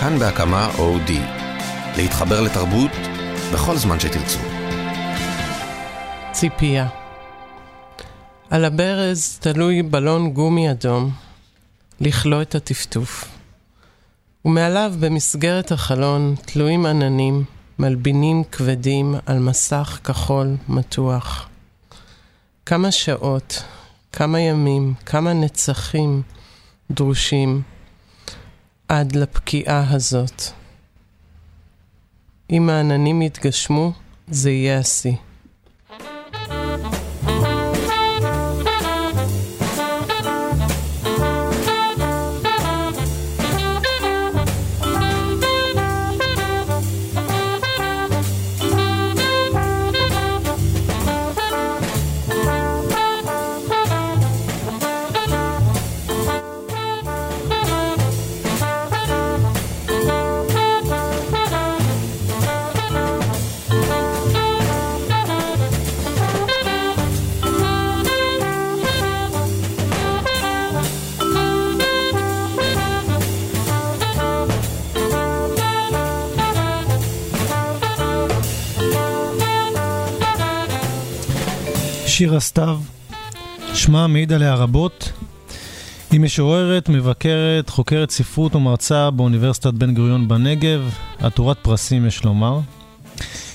כאן בהקמה אודי. להתחבר לתרבות בכל זמן שתרצו. ציפייה. על הברז תלוי בלון גומי אדום, לכלוא את הטפטוף. ומעליו במסגרת החלון תלויים עננים, מלבינים כבדים על מסך כחול מתוח. כמה שעות, כמה ימים, כמה נצחים דרושים עד לפקיעה הזאת. אם העננים יתגשמו, זה יהיה השיא. שירה סתיו, שמה מעיד עליה רבות. היא משוררת, מבקרת, חוקרת ספרות ומרצה באוניברסיטת בן גוריון בנגב, עטורת פרסים יש לומר.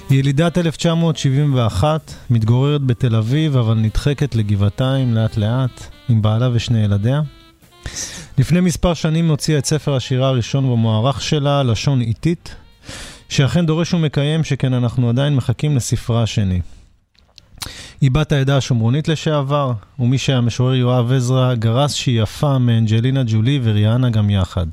היא ילידת 1971, מתגוררת בתל אביב, אבל נדחקת לגבעתיים לאט לאט, עם בעלה ושני ילדיה. לפני מספר שנים הוציאה את ספר השירה הראשון במוערך שלה, לשון איטית, שאכן דורש ומקיים, שכן אנחנו עדיין מחכים לספרה השני. היא בת העדה השומרונית לשעבר, ומי שהיה משורר יואב עזרא גרס שהיא יפה מאנג'לינה ג'ולי וריאנה גם יחד.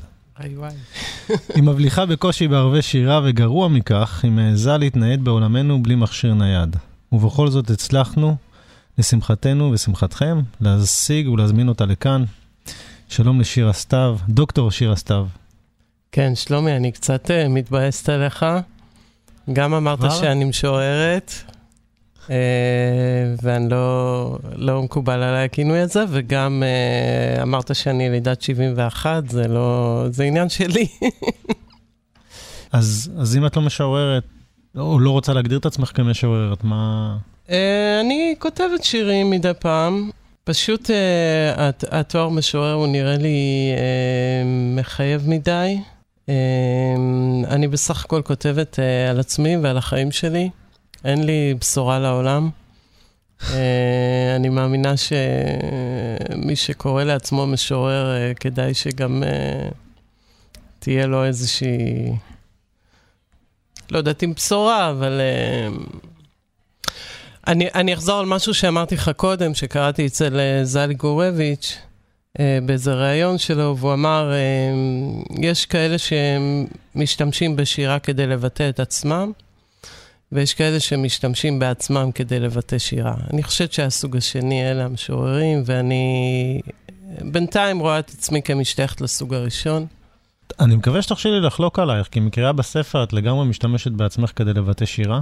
וואי. היא מבליחה בקושי בערבי שירה, וגרוע מכך, היא מעיזה להתנייד בעולמנו בלי מכשיר נייד. ובכל זאת הצלחנו, לשמחתנו ושמחתכם, להשיג ולהזמין אותה לכאן. שלום לשירה סתיו, דוקטור שירה סתיו. כן, שלומי, אני קצת uh, מתבאסת עליך. גם אמרת כבר? שאני משוררת, ואני לא, לא מקובל עליי הכינוי הזה, וגם uh, אמרת שאני ילידת 71, זה לא... זה עניין שלי. אז, אז אם את לא משוררת, או לא רוצה להגדיר את עצמך כמשוררת, מה... uh, אני כותבת שירים מדי פעם. פשוט uh, הת- התואר משורר הוא נראה לי uh, מחייב מדי. Uh, אני בסך הכל כותבת uh, על עצמי ועל החיים שלי. אין לי בשורה לעולם. Uh, אני מאמינה שמי שקורא לעצמו משורר, uh, כדאי שגם uh, תהיה לו איזושהי... לא יודעת אם בשורה, אבל... אני, אני אחזור על משהו שאמרתי לך קודם, שקראתי אצל אה, זלי גורביץ' אה, באיזה ראיון שלו, והוא אמר, אה, יש כאלה שמשתמשים בשירה כדי לבטא את עצמם, ויש כאלה שמשתמשים בעצמם כדי לבטא שירה. אני חושבת שהסוג השני אלה המשוררים, ואני בינתיים רואה את עצמי כמשתייכת לסוג הראשון. אני מקווה שתרשי לי לחלוק עלייך, כי מקריאה בספר את לגמרי משתמשת בעצמך כדי לבטא שירה.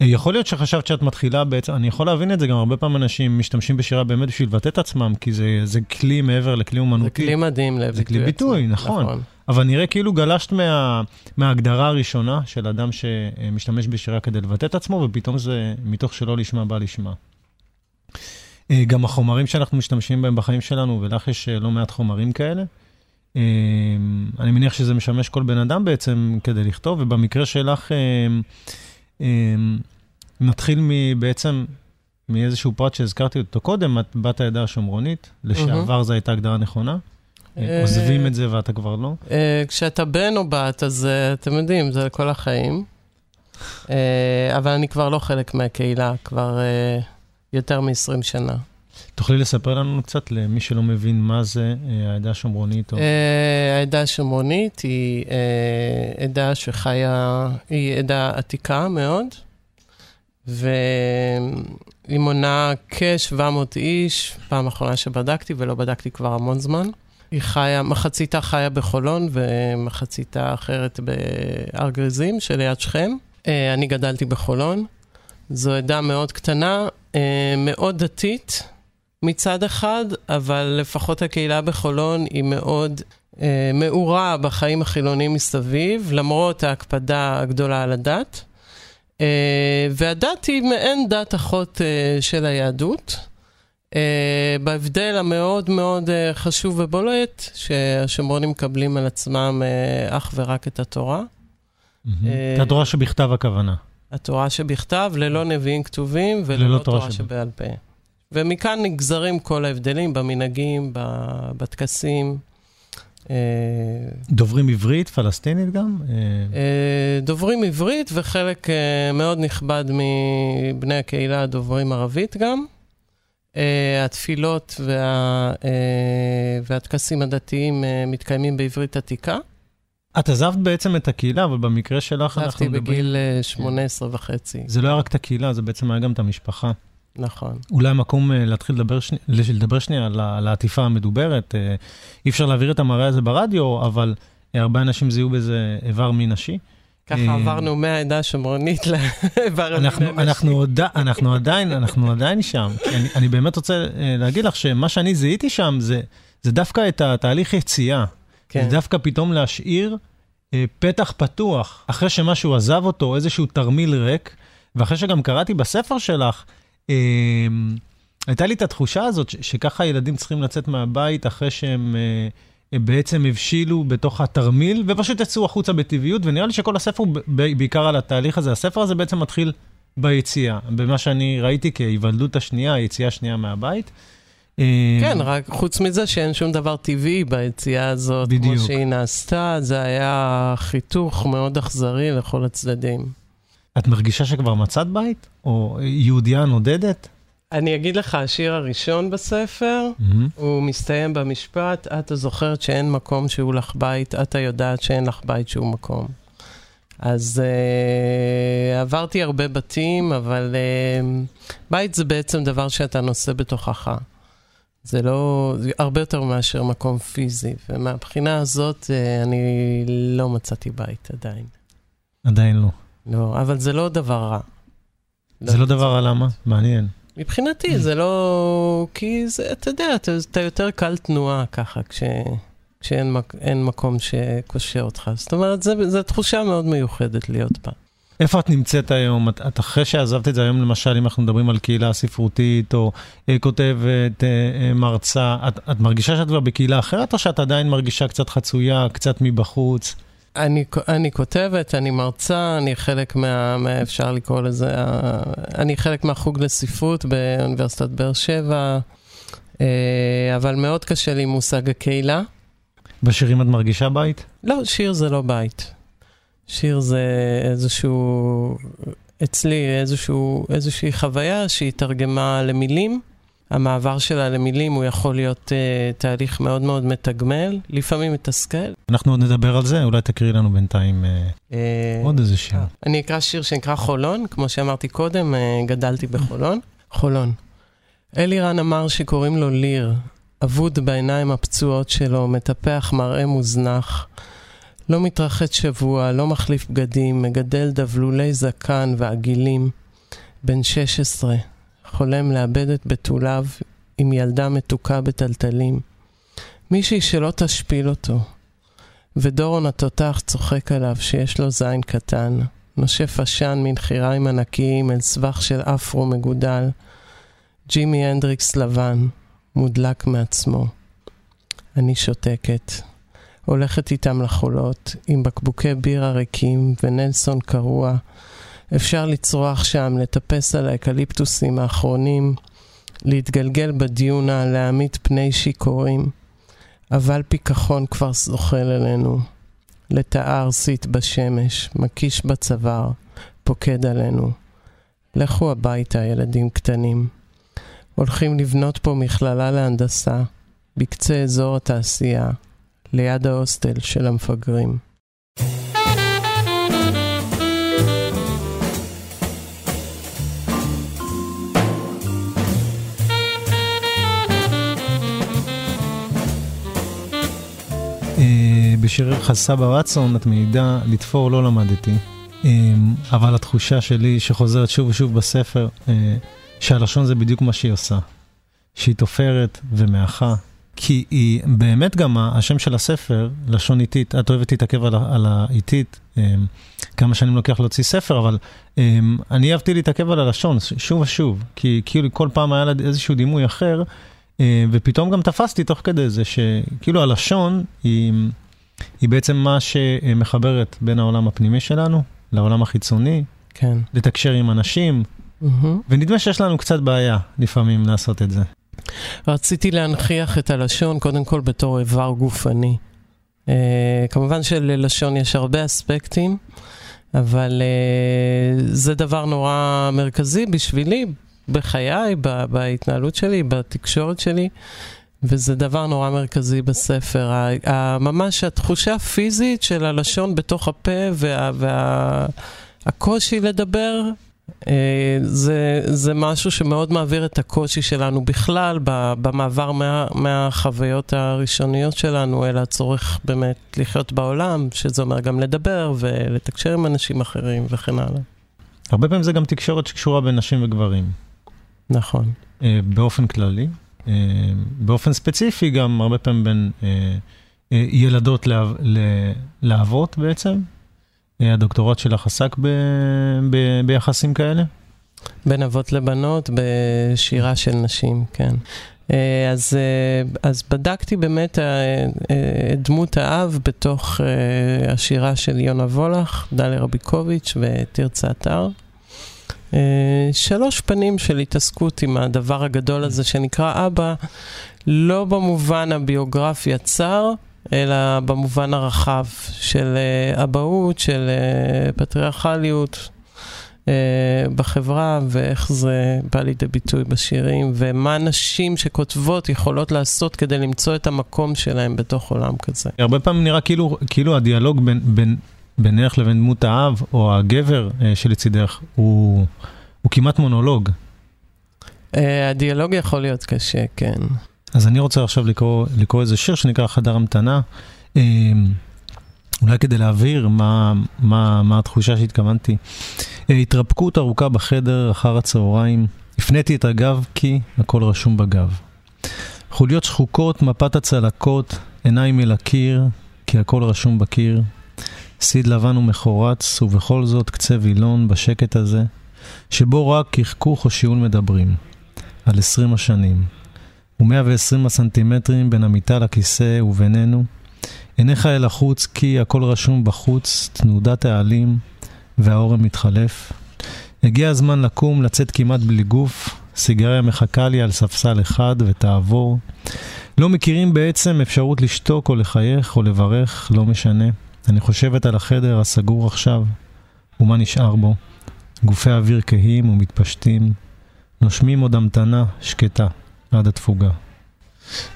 יכול להיות שחשבת שאת מתחילה בעצם, אני יכול להבין את זה, גם הרבה פעמים אנשים משתמשים בשירה באמת בשביל לבטא את עצמם, כי זה, זה כלי מעבר לכלי אומנותי. זה כלי מדהים לביטוי זה כלי ביטוי, עצמי. נכון. אבל נראה כאילו גלשת מה, מההגדרה הראשונה של אדם שמשתמש בשירה כדי לבטא את עצמו, ופתאום זה מתוך שלא לשמה בא לשמה. אה, גם החומרים שאנחנו משתמשים בהם בחיים שלנו, ולך יש אה, לא מעט חומרים כאלה. אה, אני מניח שזה משמש כל בן אדם בעצם כדי לכתוב, ובמקרה שלך, נתחיל מ- בעצם מאיזשהו פרט שהזכרתי אותו קודם, את בת העדה השומרונית, לשעבר זו הייתה הגדרה נכונה. אה, עוזבים את זה ואתה כבר לא. אה, כשאתה בן או בת, אז אה, אתם יודעים, זה לכל החיים. אבל אני כבר לא חלק מהקהילה, כבר יותר מ-20 שנה. תוכלי לספר לנו קצת למי שלא מבין מה זה אה, העדה השומרונית? או... אה, העדה השומרונית היא אה, עדה שחיה, היא עדה עתיקה מאוד, והיא מונה כ-700 איש, פעם אחרונה שבדקתי, ולא בדקתי כבר המון זמן. היא חיה, מחציתה חיה בחולון ומחציתה אחרת בהר גריזים שליד שכם. אני גדלתי בחולון. זו עדה מאוד קטנה, מאוד דתית מצד אחד, אבל לפחות הקהילה בחולון היא מאוד אה, מעורה בחיים החילוניים מסביב, למרות ההקפדה הגדולה על הדת. אה, והדת היא מעין דת אחות אה, של היהדות. בהבדל המאוד מאוד חשוב ובולט, שהשומרונים מקבלים על עצמם אך ורק את התורה. את התורה שבכתב הכוונה. התורה שבכתב, ללא נביאים כתובים וללא תורה שבעל פה. ומכאן נגזרים כל ההבדלים במנהגים, בטקסים. אה, דוברים עברית, פלסטינית גם? אה, אה, דוברים עברית, וחלק מאוד נכבד מבני הקהילה דוברים ערבית גם. התפילות וה, והטקסים הדתיים מתקיימים בעברית עתיקה. את עזבת בעצם את הקהילה, אבל במקרה שלך אנחנו מדברים... עזבתי בגיל 18 וחצי. זה לא היה רק את הקהילה, זה בעצם היה גם את המשפחה. נכון. אולי מקום אה, להתחיל לדבר, שני, לדבר שנייה על העטיפה המדוברת. אה, אי אפשר להעביר את המראה הזה ברדיו, אבל הרבה אנשים זיהו בזה איבר מין נשי. ככה אה, עברנו מהעדה השומרונית לאיבר מין נשי. אנחנו, אנחנו עדיין, אנחנו עדיין שם. אני, אני באמת רוצה להגיד לך שמה שאני זיהיתי שם זה, זה דווקא את התהליך יציאה. כן. זה דווקא פתאום להשאיר פתח פתוח, אחרי שמשהו עזב אותו, איזשהו תרמיל ריק, ואחרי שגם קראתי בספר שלך, הייתה לי את התחושה הזאת שככה ילדים צריכים לצאת מהבית אחרי שהם אה, בעצם הבשילו בתוך התרמיל, ופשוט יצאו החוצה בטבעיות, ונראה לי שכל הספר הוא בעיקר על התהליך הזה. הספר הזה בעצם מתחיל ביציאה, במה שאני ראיתי כהיוולדות השנייה, היציאה השנייה מהבית. אמ, כן, רק חוץ מזה שאין שום דבר טבעי ביציאה הזאת, בדיוק. כמו שהיא נעשתה, זה היה חיתוך מאוד אכזרי לכל הצדדים. את מרגישה שכבר מצאת בית? או יהודייה נודדת? אני אגיד לך, השיר הראשון בספר, mm-hmm. הוא מסתיים במשפט, את זוכרת שאין מקום שהוא לך בית, את היודעת שאין לך בית שהוא מקום. אז uh, עברתי הרבה בתים, אבל uh, בית זה בעצם דבר שאתה נושא בתוכך. זה לא, זה הרבה יותר מאשר מקום פיזי, ומהבחינה הזאת uh, אני לא מצאתי בית עדיין. עדיין לא. לא, אבל זה לא דבר רע. זה לא דבר רע, למה? מעניין. מבחינתי זה לא... כי זה, אתה יודע, אתה, אתה יותר קל תנועה ככה, כש, כשאין מק, מקום שקושר אותך. זאת אומרת, זו תחושה מאוד מיוחדת להיות בה. איפה את נמצאת היום? את, את אחרי שעזבת את זה היום, למשל, אם אנחנו מדברים על קהילה ספרותית, או אה, כותבת, אה, אה, מרצה, את, את מרגישה שאת כבר בקהילה אחרת, או שאת עדיין מרגישה קצת חצויה, קצת מבחוץ? אני, אני כותבת, אני מרצה, אני חלק מה, מה... אפשר לקרוא לזה, אני חלק מהחוג לספרות באוניברסיטת באר שבע, אה, אבל מאוד קשה לי מושג הקהילה. בשירים את מרגישה בית? לא, שיר זה לא בית. שיר זה איזשהו, אצלי איזשהו, איזושהי חוויה שהיא תרגמה למילים. המעבר שלה למילים הוא יכול להיות uh, תהליך מאוד מאוד מתגמל, לפעמים מתסכל. אנחנו עוד נדבר על זה, אולי תקריא לנו בינתיים uh, uh, עוד איזה שיר. אני אקרא שיר שנקרא חולון, כמו שאמרתי קודם, uh, גדלתי בחולון. חולון. אלירן אמר שקוראים לו ליר, אבוד בעיניים הפצועות שלו, מטפח מראה מוזנח. לא מתרחץ שבוע, לא מחליף בגדים, מגדל דבלולי זקן ועגילים. בן 16, חולם לאבד את בתוליו עם ילדה מתוקה בטלטלים. מישהי שלא תשפיל אותו. ודורון התותח צוחק עליו שיש לו זין קטן, נושף עשן מנחיריים ענקיים אל סבך של אפרו מגודל. ג'ימי הנדריקס לבן, מודלק מעצמו. אני שותקת. הולכת איתם לחולות, עם בקבוקי בירה ריקים ונלסון קרוע, אפשר לצרוח שם, לטפס על האקליפטוסים האחרונים, להתגלגל בדיונה, להעמיד פני שיכורים. אבל פיכחון כבר זוחל אלינו. לטאה ארסית בשמש, מקיש בצוואר, פוקד עלינו. לכו הביתה, ילדים קטנים. הולכים לבנות פה מכללה להנדסה, בקצה אזור התעשייה, ליד ההוסטל של המפגרים. בשירך סבא רצון את מעידה, לתפור לא למדתי. אמ, אבל התחושה שלי שחוזרת שוב ושוב בספר, אה, שהלשון זה בדיוק מה שהיא עושה. שהיא תופרת ומאחה כי היא באמת גם השם של הספר, לשון איטית, את אוהבת להתעכב על, על האיטית, אמ, כמה שנים לוקח להוציא ספר, אבל אמ, אני אהבתי להתעכב על הלשון שוב ושוב, כי כאילו כל פעם היה לה איזשהו דימוי אחר, ופתאום גם תפסתי תוך כדי זה שכאילו הלשון היא, היא בעצם מה שמחברת בין העולם הפנימי שלנו לעולם החיצוני, כן. לתקשר עם אנשים, Mm-hmm. ונדמה שיש לנו קצת בעיה לפעמים לעשות את זה. רציתי להנכיח את הלשון קודם כל בתור איבר גופני. Uh, כמובן שללשון יש הרבה אספקטים, אבל uh, זה דבר נורא מרכזי בשבילי, בחיי, ב- בהתנהלות שלי, בתקשורת שלי, וזה דבר נורא מרכזי בספר. ממש התחושה הפיזית של הלשון בתוך הפה וה... וה- לדבר, אה, זה, זה משהו שמאוד מעביר את הקושי שלנו בכלל במעבר מה, מהחוויות הראשוניות שלנו אל הצורך באמת לחיות בעולם, שזה אומר גם לדבר ולתקשר עם אנשים אחרים וכן הלאה. הרבה פעמים זה גם תקשורת שקשורה בין נשים וגברים, נכון. אה, באופן כללי. אה, באופן ספציפי גם הרבה פעמים בין אה, אה, ילדות לאבות בעצם. הדוקטורט שלך עסק ב, ב, ביחסים כאלה? בין אבות לבנות בשירה של נשים, כן. אז, אז בדקתי באמת את דמות האב בתוך השירה של יונה וולך, דליה רביקוביץ' ותרצה אתר. אה, שלוש פנים של התעסקות עם הדבר הגדול הזה שנקרא אבא, לא במובן הביוגרפי הצר, אלא במובן הרחב של אה, אבהות, של אה, פטריארכליות בחברה, ואיך זה בא לידי ביטוי בשירים, ומה נשים שכותבות יכולות לעשות כדי למצוא את המקום שלהם בתוך עולם כזה. הרבה פעמים נראה כאילו, כאילו הדיאלוג בין, בין, בינך לבין דמות האב או הגבר אה, שלצידך הוא, הוא כמעט מונולוג. אה, הדיאלוג יכול להיות קשה, כן. אז אני רוצה עכשיו לקרוא, לקרוא איזה שיר שנקרא חדר המתנה. אה, אולי כדי להבהיר מה, מה, מה התחושה שהתכוונתי. התרפקות ארוכה בחדר אחר הצהריים, הפניתי את הגב כי הכל רשום בגב. חוליות שחוקות, מפת הצלקות, עיניים אל הקיר, כי הכל רשום בקיר. סיד לבן ומחורץ, ובכל זאת קצה וילון בשקט הזה, שבו רק קחקוך או שיעול מדברים. על עשרים השנים. ו-120 הסנטימטרים בין המיטה לכיסא ובינינו. עיניך אל החוץ, כי הכל רשום בחוץ, תנודת העלים, והאורם מתחלף. הגיע הזמן לקום, לצאת כמעט בלי גוף, סיגריה מחכה לי על ספסל אחד ותעבור. לא מכירים בעצם אפשרות לשתוק או לחייך או לברך, לא משנה. אני חושבת על החדר הסגור עכשיו, ומה נשאר בו. גופי אוויר כהים ומתפשטים, נושמים עוד המתנה שקטה עד התפוגה.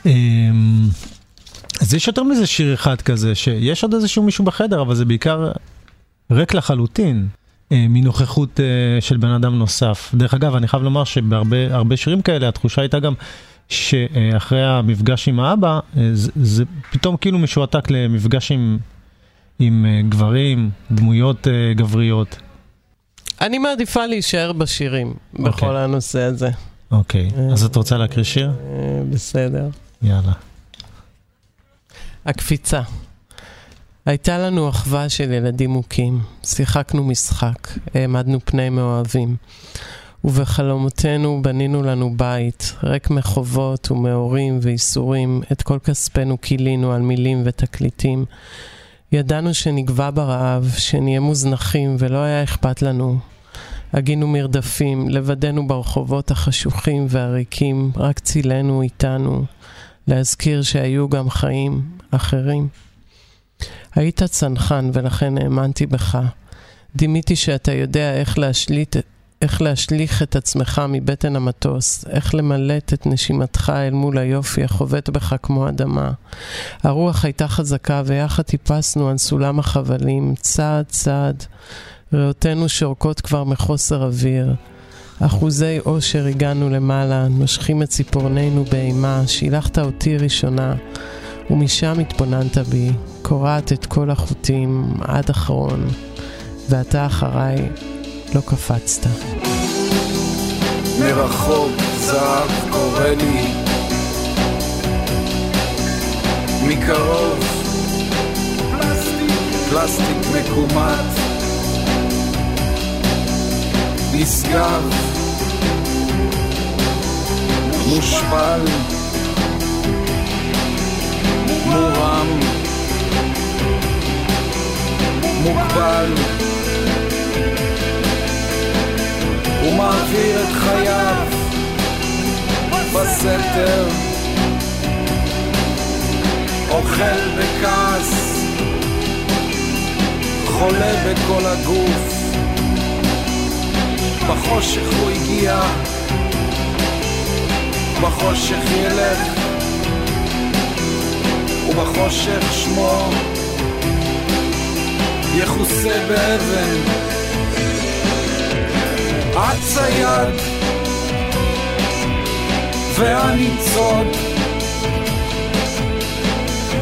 אמ, אז יש יותר מזה שיר אחד כזה, שיש עוד איזשהו מישהו בחדר, אבל זה בעיקר ריק לחלוטין, אה, מנוכחות אה, של בן אדם נוסף. דרך אגב, אני חייב לומר שבהרבה הרבה שירים כאלה, התחושה הייתה גם שאחרי המפגש עם האבא, אה, זה, זה פתאום כאילו משועתק למפגש עם, עם אה, גברים, דמויות אה, גבריות. אני מעדיפה להישאר בשירים, בכל הנושא הזה. אוקיי, אז את רוצה להקריא שיר? אה, בסדר. יאללה. הקפיצה. הייתה לנו אחווה של ילדים מוכים, שיחקנו משחק, העמדנו פני מאוהבים. ובחלומותינו בנינו לנו בית, ריק מחובות ומאורים ואיסורים, את כל כספנו כילינו על מילים ותקליטים. ידענו שנגבה ברעב, שנהיה מוזנחים ולא היה אכפת לנו. הגינו מרדפים, לבדנו ברחובות החשוכים והריקים, רק צילנו איתנו, להזכיר שהיו גם חיים אחרים. היית צנחן ולכן האמנתי בך. דימיתי שאתה יודע איך להשליט, איך להשליך את עצמך מבטן המטוס, איך למלט את נשימתך אל מול היופי החובט בך כמו אדמה. הרוח הייתה חזקה ויחד טיפסנו על סולם החבלים, צעד צעד. ריאותינו שורקות כבר מחוסר אוויר. אחוזי אושר הגענו למעלה, נושכים את ציפורנינו באימה, שילחת אותי ראשונה, ומשם התבוננת בי, קורעת את כל החוטים עד אחרון, ואתה אחריי לא קפצת. מרחוק זהב קורא לי. מקרוב. פלסטיק מקומט. נשגב. מושפל. מורם. מוגבל הוא מעביר את חייו בסתר. אוכל בכעס חולה בכל הגוף. בחושך הוא הגיע בחושך ילך ובחושך שמו יכוסה באבן הצייד והניצוד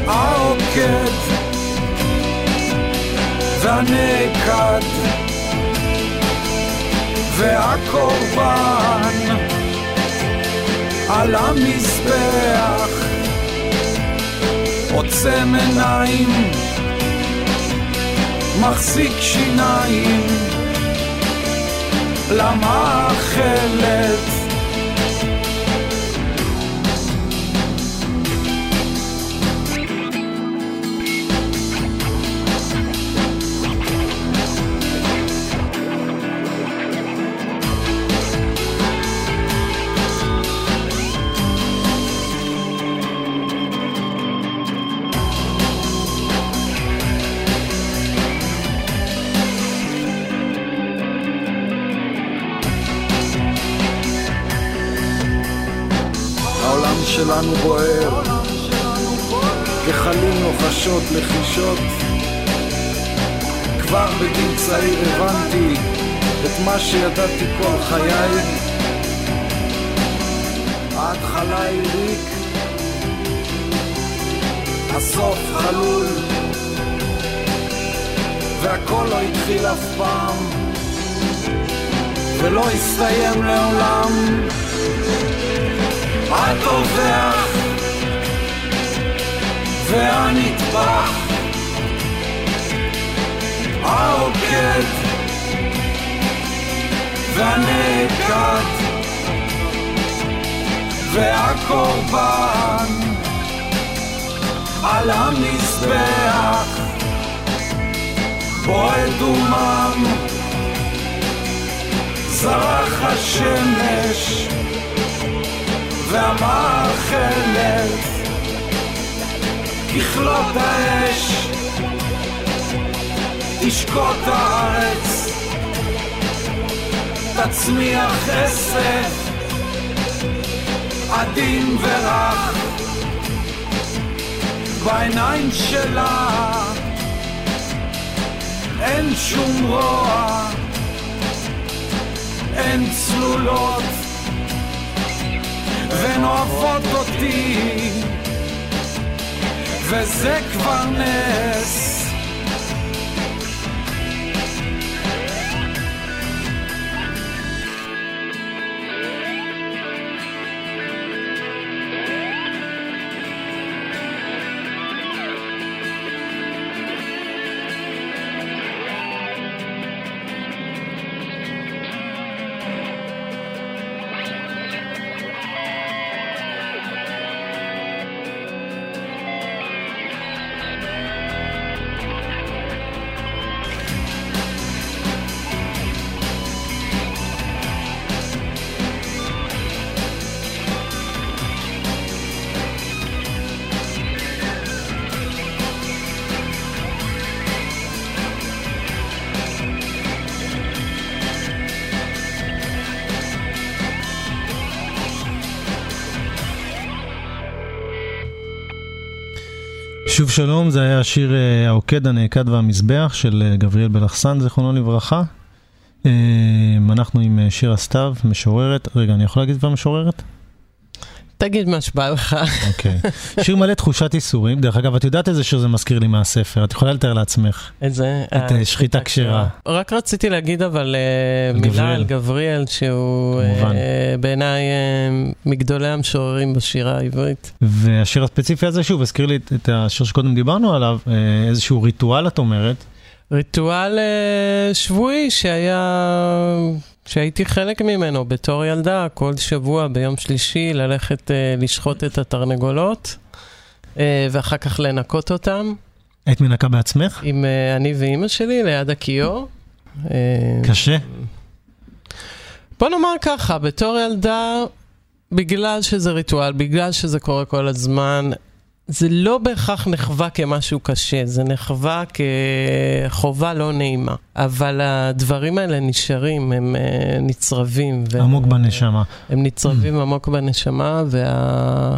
העוקד והנעקד והקורבן על המזבח עוצם עיניים מחזיק שיניים למאכלת שלנו בוער. כחלים לוחשות לחישות. כבר בגיל צעיר הבנתי את מה שידעתי כל חיי. ההתחלה היא ריק. הסוף חלול. והכל לא התחיל אף פעם. ולא יסתיים לעולם הטובח והנטבח. העוקד והנעקד והקורבן על המזבח. בועט דומם זרח השמש והמאכלת ככלות האש תשקוט הארץ תצמיח עשב עדין ורך בעיניים שלה אין שום רוע אין צלולות והן אוהבות אותי. וזה כבר נס שוב שלום, זה היה השיר אה, העוקד, הנעקד והמזבח של אה, גבריאל בלחסן, זיכרונו לברכה. אה, אנחנו עם שירה סתיו, משוררת. רגע, אני יכול להגיד כבר משוררת? תגיד מה שבא לך. אוקיי. שיר מלא תחושת ייסורים. דרך אגב, את יודעת איזה שיר זה מזכיר לי מהספר, את יכולה לתאר לעצמך. איזה? את, אה, שחיטה כשרה. רק רציתי להגיד אבל אה, מילה. על גבריאל, שהוא. אה, בעיניי מגדולי המשוררים בשירה העברית. והשיר הספציפי הזה, שוב, הזכיר לי את- את השיר שקודם דיברנו עליו, איזשהו ריטואל, את אומרת. ריטואל שבועי שהיה, שהייתי חלק ממנו בתור ילדה, כל שבוע ביום שלישי ללכת אה, לשחוט את התרנגולות, אה, ואחר כך לנקות אותם, היית מנקה בעצמך? עם אה, אני ואימא שלי ליד הכיור. אה, קשה? בוא נאמר ככה, בתור ילדה, בגלל שזה ריטואל, בגלל שזה קורה כל הזמן, זה לא בהכרח נחווה כמשהו קשה, זה נחווה כחובה לא נעימה. אבל הדברים האלה נשארים, הם אה, נצרבים. ו- עמוק בנשמה. הם נצרבים עמוק בנשמה, וה...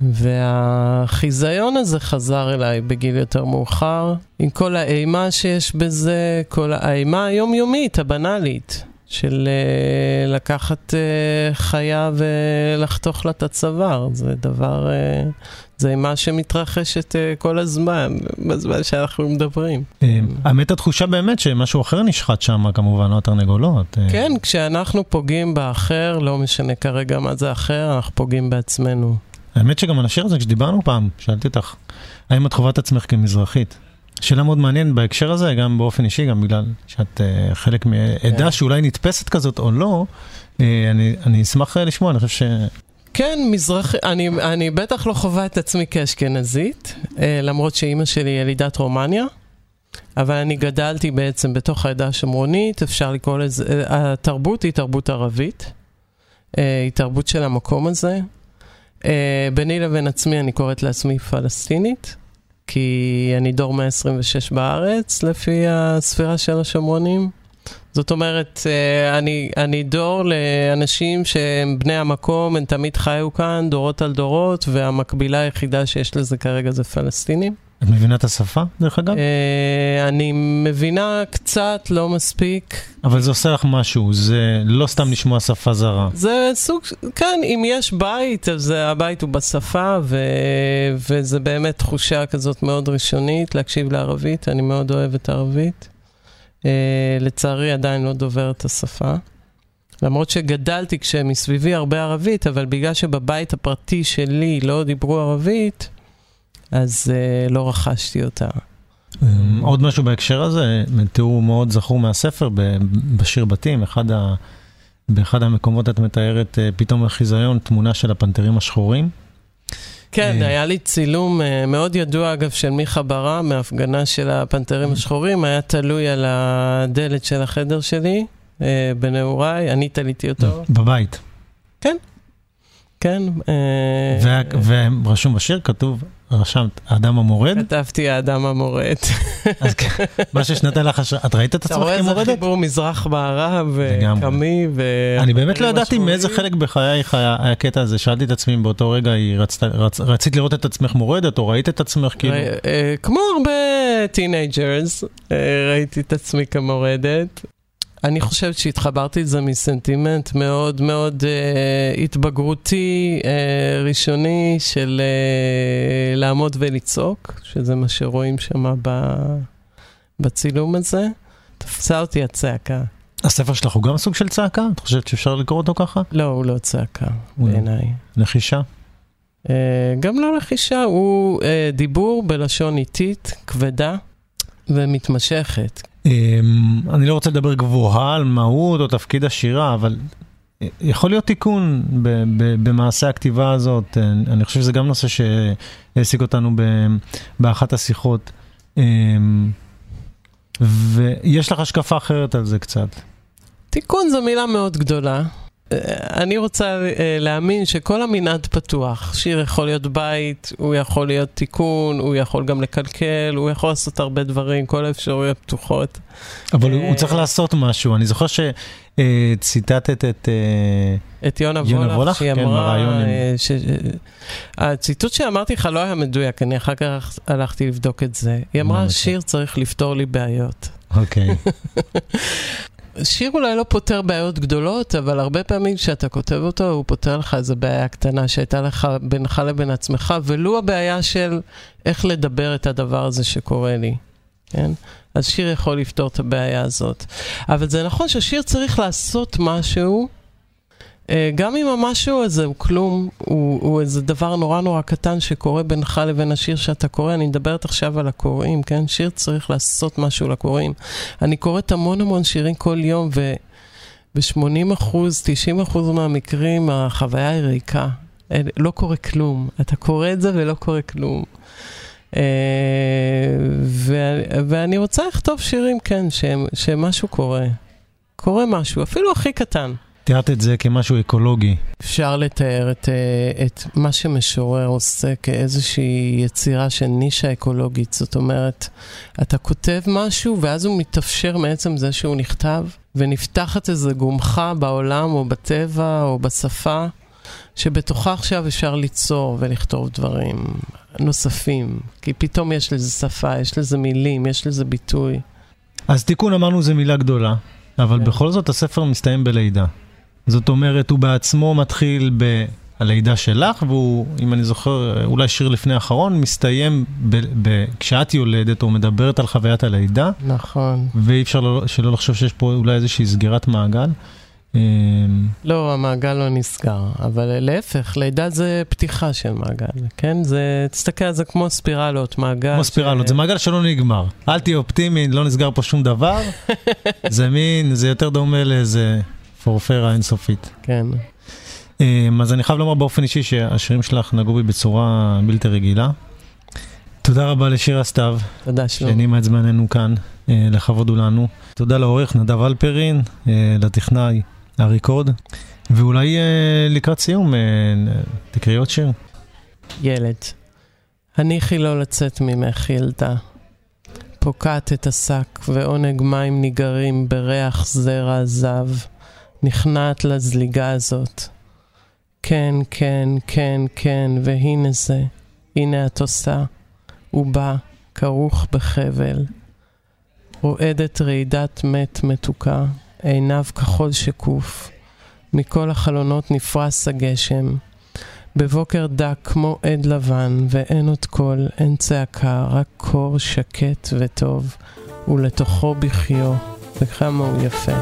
והחיזיון הזה חזר אליי בגיל יותר מאוחר, עם כל האימה שיש בזה, כל האימה היומיומית, הבנאלית, של uh, לקחת uh, חיה ולחתוך לה את הצוואר. זה דבר, uh, זה אימה שמתרחשת uh, כל הזמן, בזמן שאנחנו מדברים. אה, האמת, התחושה באמת שמשהו אחר נשחט שם, כמובן, לא התרנגולות. אה, כן, כשאנחנו פוגעים באחר, לא משנה כרגע מה זה אחר, אנחנו פוגעים בעצמנו. האמת שגם על השיר הזה, כשדיברנו פעם, שאלתי אותך, האם את חווה את עצמך כמזרחית? שאלה מאוד מעניינת בהקשר הזה, גם באופן אישי, גם בגלל שאת uh, חלק מעדה כן. שאולי נתפסת כזאת או לא, uh, אני, אני אשמח לשמוע, אני חושב ש... כן, מזרחי, אני, אני בטח לא חווה את עצמי כאשכנזית, אה, למרות שאימא שלי ילידת רומניה, אבל אני גדלתי בעצם בתוך העדה השומרונית, אפשר לקרוא לזה, אה, התרבות היא תרבות ערבית, אה, היא תרבות של המקום הזה. ביני לבין עצמי אני קוראת לעצמי פלסטינית, כי אני דור 126 בארץ, לפי הספירה של השומרונים. זאת אומרת, אה, אני, אני דור לאנשים שהם בני המקום, הם תמיד חיו כאן, דורות על דורות, והמקבילה היחידה שיש לזה כרגע זה פלסטינים. את מבינה את השפה, דרך אגב? אה, אני מבינה קצת, לא מספיק. אבל זה עושה לך משהו, זה לא סתם לשמוע שפה זרה. זה סוג, כן, אם יש בית, אז הבית הוא בשפה, ו, וזה באמת תחושה כזאת מאוד ראשונית להקשיב לערבית, אני מאוד אוהבת ערבית. Uh, לצערי עדיין לא דובר את השפה. למרות שגדלתי כשמסביבי הרבה ערבית, אבל בגלל שבבית הפרטי שלי לא דיברו ערבית, אז uh, לא רכשתי אותה. אמ, עוד משהו בהקשר הזה, תיאור מאוד זכור מהספר, בשיר בתים, אחד ה... באחד המקומות את מתארת אה, פתאום החיזיון תמונה של הפנתרים השחורים. כן, אה. היה לי צילום אה, מאוד ידוע, אגב, של מיכה ברם, מהפגנה של הפנתרים השחורים, היה תלוי על הדלת של החדר שלי, אה, בנעוריי, אני תליתי אותו. בבית. כן. וה- ורשום בשיר, כתוב, רשמת, האדם המורד. כתבתי האדם המורד. אז כן, מה שנתן לך את ראית את אתה עצמך רואה איזה כמורדת? חיבור מזרח-מערב, לגמרי. וקמי, ו... אני באמת לא ידעתי מאיזה. חלק בחייך היה הקטע הזה, שאלתי את עצמי אם באותו רגע, היא רצתה- רצ- רצית לראות את עצמך מורדת, או ראית את עצמך כאילו... אה, אה, כמו הרבה teenagers, ראיתי את עצמי כמורדת. אני חושבת שהתחברתי לזה מסנטימנט מאוד מאוד אה, התבגרותי, אה, ראשוני, של אה, לעמוד ולצעוק, שזה מה שרואים שם בצילום הזה. תפסה אותי הצעקה. הספר שלך הוא גם סוג של צעקה? את חושבת שאפשר לקרוא אותו ככה? לא, הוא לא צעקה, בעיניי. לחישה? אה, גם לא לחישה, הוא אה, דיבור בלשון איטית, כבדה ומתמשכת. אמ, אני לא רוצה לדבר גבוהה על מהות או תפקיד השירה, אבל יכול להיות תיקון במעשה הכתיבה הזאת. אני חושב שזה גם נושא שהעסיק אותנו באחת השיחות. אמ, ויש לך השקפה אחרת על זה קצת. תיקון זו מילה מאוד גדולה. אה, אני רוצה אה, להאמין שכל המנעד פתוח. שיר יכול להיות בית, הוא יכול להיות תיקון, הוא יכול גם לקלקל, הוא יכול לעשות הרבה דברים, כל האפשרויות פתוחות. אבל הוא- הוא אה, צריך לעשות משהו. אני זוכר שציטטת את... אה, את יונה וולך? שהיא כן, אמרה... אה. אה, הציטוט שאמרתי לך לא היה מדויק, אני אחר כך הלכתי לבדוק את זה. היא אמרה? שיר צריך לפתור לי בעיות. אוקיי. שיר אולי לא פותר בעיות גדולות, אבל הרבה פעמים כשאתה כותב אותו, הוא פותר לך איזו בעיה קטנה שהייתה לך בינך לבין עצמך, ולו הבעיה של איך לדבר את הדבר הזה שקורה לי, כן? אז שיר יכול לפתור את הבעיה הזאת. אבל זה נכון ששיר צריך לעשות משהו, גם אם המשהו הזה הוא כלום, הוא, הוא איזה דבר נורא נורא קטן שקורה בינך לבין השיר שאתה קורא. אני מדברת עכשיו על הקוראים, כן? שיר צריך לעשות משהו לקוראים. אני קוראת המון המון שירים כל יום, וב-80 אחוז, 90 אחוז מהמקרים החוויה היא ריקה. לא קורה כלום. אתה קורא את זה ולא קורה כלום. אה, ואני רוצה לכתוב שירים, כן, שמשהו קורה. קורה משהו, אפילו הכי קטן. תיארת את זה כמשהו אקולוגי. אפשר לתאר את, אה, את מה שמשורר עושה כאיזושהי יצירה של נישה אקולוגית. זאת אומרת, אתה כותב משהו ואז הוא מתאפשר מעצם זה שהוא נכתב, ונפתחת איזו גומחה בעולם או בטבע או בשפה, שבתוכה עכשיו אפשר ליצור ולכתוב דברים נוספים. כי פתאום יש לזה שפה, יש לזה מילים, יש לזה ביטוי. אז תיקון אמרנו זה מילה גדולה, אבל כן. בכל זאת הספר מסתיים בלידה. זאת אומרת, הוא בעצמו מתחיל בלידה שלך, והוא, אם אני זוכר, אולי שיר לפני האחרון, מסתיים ב, ב, כשאת יולדת או מדברת על חוויית הלידה. נכון. ואי אפשר לא, שלא לחשוב שיש פה אולי איזושהי סגירת מעגל. אמ, לא, המעגל לא נסגר, אבל להפך, לידה זה פתיחה של מעגל, כן? זה, תסתכל על זה כמו ספירלות, מעגל. כמו ספירלות, ש... זה מעגל שלא נגמר. אל תהיה אופטימי, לא נסגר פה שום דבר. זה מין, זה יותר דומה לאיזה פורפרה אינסופית. כן. אמ, אז אני חייב לומר באופן אישי שהשירים שלך נגעו בי בצורה בלתי רגילה. תודה רבה לשירה סתיו. תודה שלום. שהנימה את זמננו כאן, אה, לכבוד הוא לנו. תודה לעורך נדב אלפרין, אה, לטכנאי ארי קוד, ואולי אה, לקראת סיום תקראי עוד שיר. ילד, הניחי לא לצאת ממך ילדה. פוקעת את השק ועונג מים ניגרים בריח זרע זב. נכנעת לזליגה הזאת. כן, כן, כן, כן, והנה זה, הנה את עושה. הוא בא, כרוך בחבל. רועדת רעידת מת מתוקה, עיניו כחול שקוף. מכל החלונות נפרס הגשם. בבוקר דק כמו עד לבן, ואין עוד קול, אין צעקה, רק קור שקט וטוב, ולתוכו בחיו, וכמה הוא יפה.